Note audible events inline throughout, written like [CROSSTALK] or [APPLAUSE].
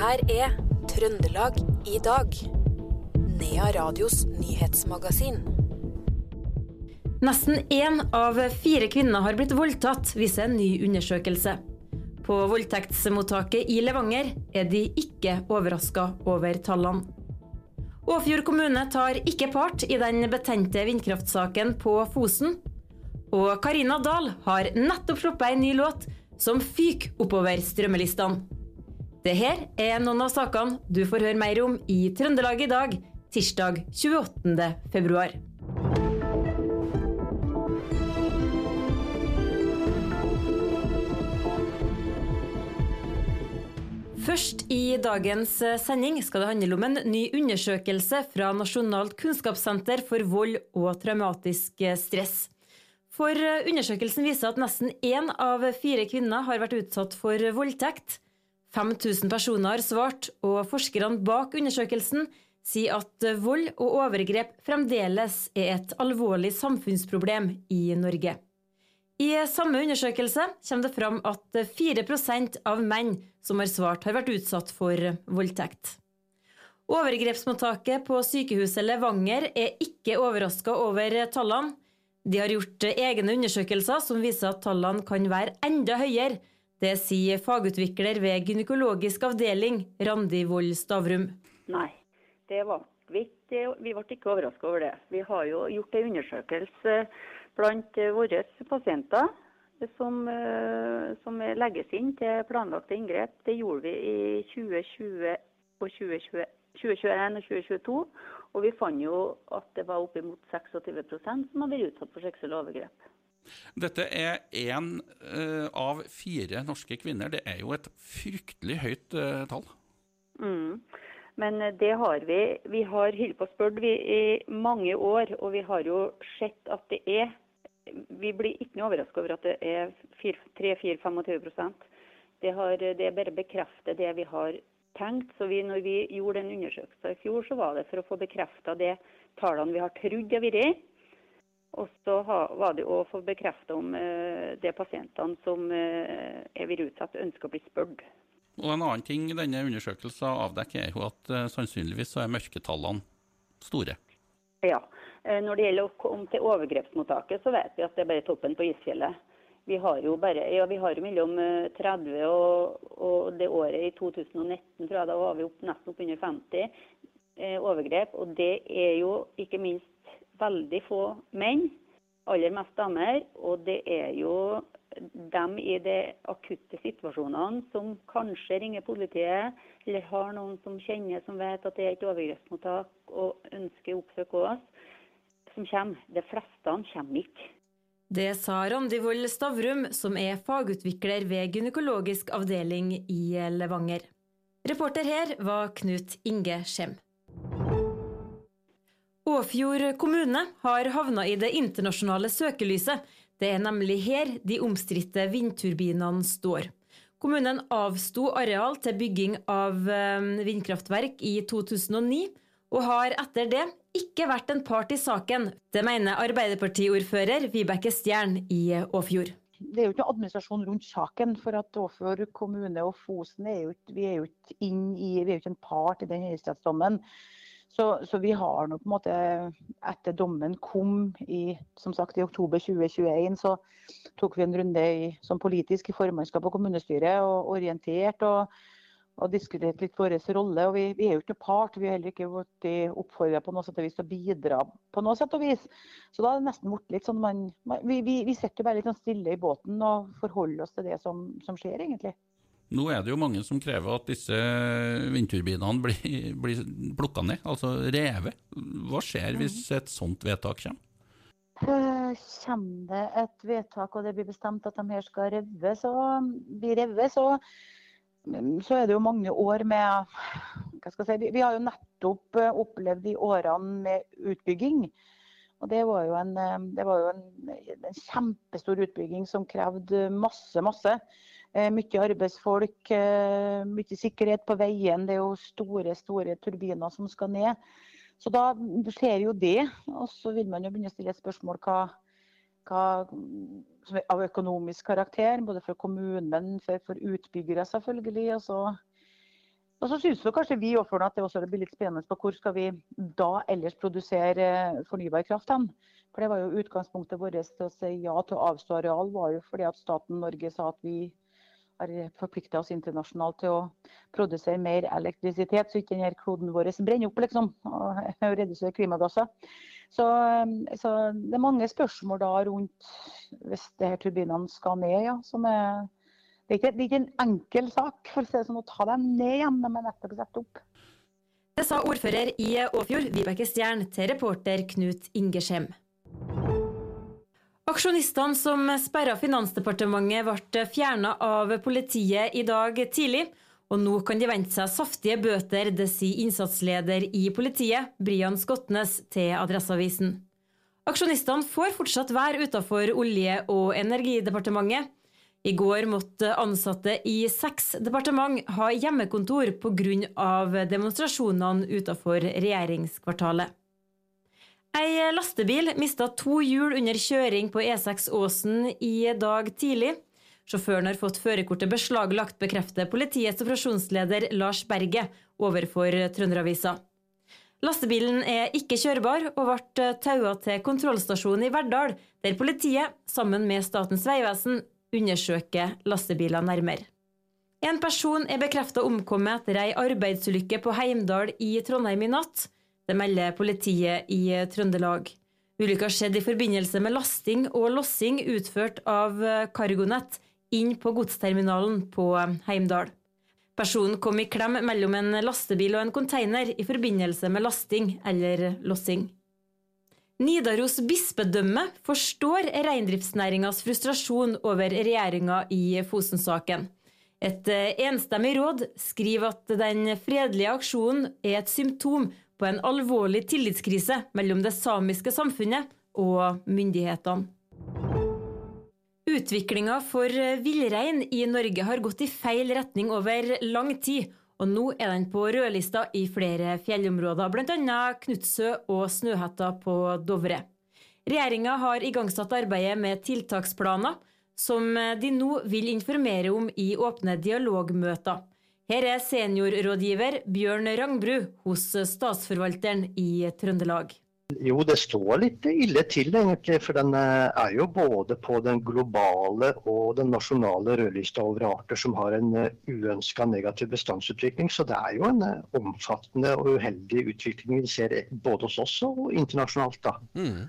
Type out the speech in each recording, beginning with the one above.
her er Trøndelag i dag. Nea Radios nyhetsmagasin. Nesten én av fire kvinner har blitt voldtatt, viser en ny undersøkelse. På voldtektsmottaket i Levanger er de ikke overraska over tallene. Åfjord kommune tar ikke part i den betente vindkraftsaken på Fosen. Og Karina Dahl har nettopp sluppet en ny låt som fyker oppover strømmelistene. Det her er noen av sakene du får høre mer om i Trøndelag i dag, tirsdag 28. februar. Først i dagens sending skal det handle om en ny undersøkelse fra Nasjonalt kunnskapssenter for vold og traumatisk stress. For undersøkelsen viser at nesten én av fire kvinner har vært utsatt for voldtekt. 5000 personer har svart, og forskerne bak undersøkelsen sier at vold og overgrep fremdeles er et alvorlig samfunnsproblem i Norge. I samme undersøkelse kommer det fram at 4% av menn som har svart, har vært utsatt for voldtekt. Overgrepsmottaket på sykehuset Levanger er ikke overraska over tallene. De har gjort egne undersøkelser som viser at tallene kan være enda høyere. Det sier fagutvikler ved gynekologisk avdeling, Randi Wold Stavrum. Nei, det var vi, vi ble ikke overraska over det. Vi har jo gjort en undersøkelse blant våre pasienter som, eh, som, legges inn til planlagte inngrep. Det gjorde vi i 2020 og 2020, 2021 og 2022. Og vi fant jo at det var oppimot 26% som hadde vært utsatt for seksuelle overgrep. Dette er én uh, av fire norske kvinner. Det er jo et fryktelig høyt uh, tall. Mm. Men det har vi. Vi har holdt på spørre i mange år, og vi har jo sett at det er vi blir ikke noe overraska over at det er 3-4-25 det, det er bare bekrefter det vi har tenkt. Så vi, når vi gjorde den undersøkelsen i fjor, så var det for å få bekrefta det tallene vi har trodd det har vært. Og så var det å få bekrefta om de det pasientene som uh, er vært ønsker å bli spurt. Og En annen ting denne undersøkelsen avdekker, er jo at uh, sannsynligvis så er mørketallene store. Ja. Eh, når det gjelder å komme til overgrepsmottaket, så vet vi at det er bare toppen på isfjellet. Vi har jo bare, ja, vi har mellom 30 eh, og, og, det året i 2019, tror jeg, da var vi opp, nesten oppunder 50 eh, overgrep. Og det er jo ikke minst veldig få menn, aller mest damer. Og det er jo dem i de akutte situasjonene som kanskje ringer politiet, eller har noen som kjenner som vet at det er et overgrepsmottak og ønsker å oppsøke oss som kommer. De fleste kommer ikke. Det sa Randi Wold Stavrum, som er fagutvikler ved gynekologisk avdeling i Levanger. Reporter her var Knut Inge Skjem. Åfjord kommune har havna i det internasjonale søkelyset. Det er nemlig her de omstridte vindturbinene står. Kommunen avsto areal til bygging av eh, vindkraftverk i 2009, og har etter det ikke vært en part i saken. Det mener Arbeiderpartiordfører Vibeke Stjern i Åfjord. Det er jo ikke noe administrasjon rundt saken. For at Åfjord kommune og Fosen er jo, vi er jo ikke inn i, vi er jo ikke en part i den høyesterettsdommen. Så, så, vi har nå på en måte, etter dommen kom i som sagt i oktober 2021, så tok vi en runde i, som politisk i formannskap og kommunestyret og orientert. og og diskutert litt vår rolle. og vi, vi, er jo ikke part. Vi har heller ikke blitt oppfordra på noe sett og vis til å bidra på noe sett og vis. Så da er det nesten blitt litt sånn man, vi, vi, vi sitter bare litt sånn stille i båten og forholder oss til det som, som, skjer, egentlig. Nå er det jo mange som krever at disse vindturbinene blir, [LAUGHS] blir plukka ned, altså revet. Hva skjer hvis mm. et sånt vedtak kommer? Eh, kommer det et vedtak og det blir bestemt at de her skal reves, og bli revet, så så er det jo mange år med hva skal jeg si, Vi har jo nettopp eh, opplevd de årene med utbygging. Og Det var jo en, det var jo en, en kjempestor utbygging som krevde masse, masse. Eh, mye arbeidsfolk, mye sikkerhet på veien. Det er jo store, store turbiner som skal ned. Så da skjer jo det. Og så vil man jo begynne å stille et spørsmål hva, hva av økonomisk karakter, både for kommunen, for, for utbyggere selvfølgelig. Og så Og så syns kanskje vi også at det også blir litt spennende på hvor skal vi da ellers produsere eh, fornybar kraft hen. For det var jo utgangspunktet vårt til å si ja til å avstå areal, var jo fordi at staten Norge sa at vi har forplikta oss internasjonalt til å produsere mer elektrisitet, så ikke denne kloden vår brenner opp, liksom. Og redusere klimagasser. Så, så, det er mange spørsmål da rundt hvis det her turbinene skal ned, ja. Som er det er, ikke, det er ikke en enkel sak for å, si sånn, å ta dem ned igjen, de er nettopp satt opp. Det sa ordfører i Åfjord, Vibeke Stjern, til reporter Knut Ingersheim. Aksjonistene som sperra Finansdepartementet ble fjerna av politiet i dag tidlig, og nå kan de vente seg saftige bøter, det sier innsatsleder i politiet, Brian Skotnes, til Adresseavisen. Aksjonistene får fortsatt være utafor Olje- og energidepartementet, i går måtte ansatte i seks departement ha hjemmekontor pga. demonstrasjonene utenfor regjeringskvartalet. Ei lastebil mista to hjul under kjøring på E6 Åsen i dag tidlig. Sjåføren har fått førerkortet beslaglagt, bekrefter politiets operasjonsleder Lars Berge overfor Trønderavisa. Lastebilen er ikke kjørbar og ble taua til kontrollstasjonen i Verdal, der politiet, sammen med Statens vegvesen, undersøker lastebiler nærmere. En person er bekrefta omkommet etter ei arbeidsulykke på Heimdal i Trondheim i natt. Det melder politiet i Trøndelag. Ulykka skjedde i forbindelse med lasting og lossing utført av Cargonet inn på godsterminalen på Heimdal. Personen kom i klem mellom en lastebil og en container i forbindelse med lasting eller lossing. Nidaros bispedømme forstår reindriftsnæringas frustrasjon over regjeringa i Fosen-saken. Et eh, enstemmig råd skriver at den fredelige aksjonen er et symptom på en alvorlig tillitskrise mellom det samiske samfunnet og myndighetene. Utviklinga for villrein i Norge har gått i feil retning over lang tid, og nå er den på rødlista i flere fjellområder, bl.a. Knutsø og Snøhetta på Dovre. Regjeringa har igangsatt arbeidet med tiltaksplaner, som de nå vil informere om i åpne dialogmøter. Her er seniorrådgiver Bjørn Rangbru hos Statsforvalteren i Trøndelag. Jo, det står litt ille til, egentlig. For den eh, er jo både på den globale og den nasjonale rødlista over arter som har en eh, uønska negativ bestandsutvikling. Så det er jo en eh, omfattende og uheldig utvikling vi ser både hos oss og internasjonalt. da. Mm.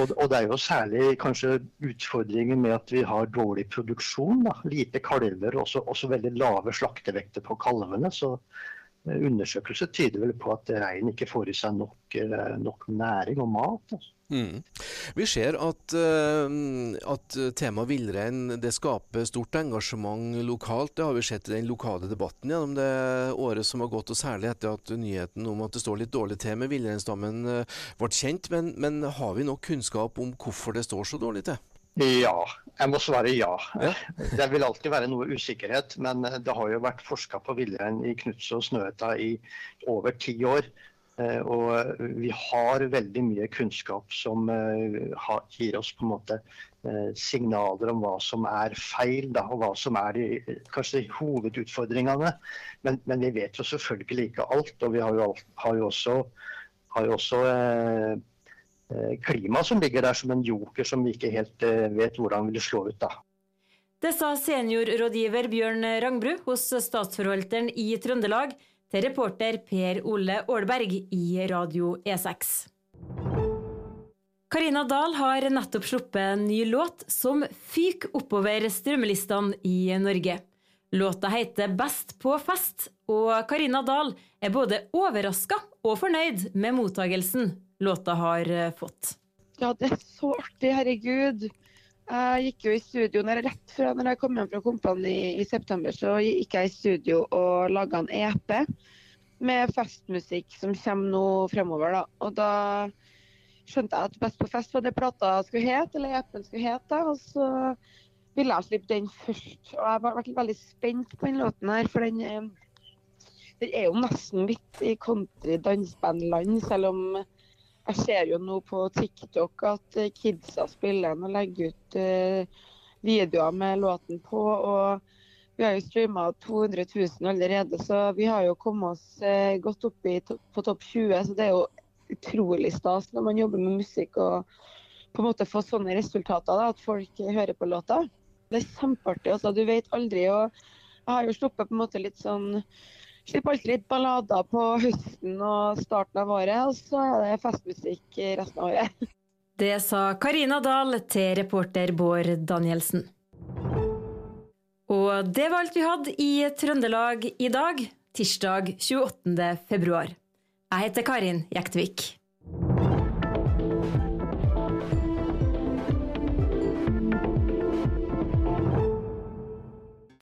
Og, og, det er jo særlig kanskje utfordringen med at vi har dårlig produksjon. da, Lite kalver og også veldig lave slaktevekter på kalvene. så undersøkelser tyder vel på at rein ikke får i seg nok, eh, nok næring og mat. Altså. Mm. Vi ser at, uh, at temaet villrein skaper stort engasjement lokalt. Det har vi sett i den lokale debatten gjennom det året som har gått, og særlig etter at nyheten om at det står litt dårlig til med villreinstammen uh, ble kjent. Men, men har vi nok kunnskap om hvorfor det står så dårlig til? Ja, jeg må svare ja. Det vil alltid være noe usikkerhet, men det har jo vært forska på villrein i Knutse og Snøhetta i over ti år. Eh, og vi har veldig mye kunnskap som eh, gir oss på en måte eh, signaler om hva som er feil, da, og hva som er de, kanskje hovedutfordringene. Men, men, vi vet jo selvfølgelig ikke alt. Og vi har jo, har jo også, har jo også eh, Eh, klima som ligger der som en joker som vi ikke helt eh, vet hvordan vil slå ut. da. Det sa seniorrådgiver Bjørn Rangbru hos Statsforvalteren i Trøndelag til reporter Per Ole Aalberg i Radio E6. Karina Dahl har nettopp sluppet en ny låt som fyker oppover strømmelistene i Norge. Låta heter Best på fest, og Karina Dahl er både overraska og fornøyd med mottagelsen låta har eh, fått? Ja, det er så artig, herregud. Jeg gikk jo i studio når jeg rett fra når jeg kom hjem fra Kompani i september, så gikk jeg i studio og laga en EP med festmusikk som kommer nå fremover. Da. Og da skjønte jeg at Best på fest var det plata skulle hete, eller EP-en skulle hete. Og så ville jeg slippe den først. Og jeg har vært veldig spent på den låten her, for den, eh, den er jo nesten midt i country dansebandland, selv om jeg ser jo nå på TikTok at eh, kidsa spiller den og legger ut uh, videoer med låten på. og Vi har jo streama 200 000 allerede, så vi har jo kommet oss eh, godt opp på topp 20. Så det er jo utrolig stas når man jobber med musikk og på en måte få sånne resultater. Da, at folk hører på låta. Det er kjempeartig. Altså, du vet aldri. og Jeg har jo sluppet på en måte litt sånn Slipper alltid litt ballader på høsten og starten av året, og så er det festmusikk resten av året. [LAUGHS] Det sa Karina Dahl til reporter Bård Danielsen. Og det var alt vi hadde i Trøndelag i dag, tirsdag 28. februar. Jeg heter Karin Jektvik.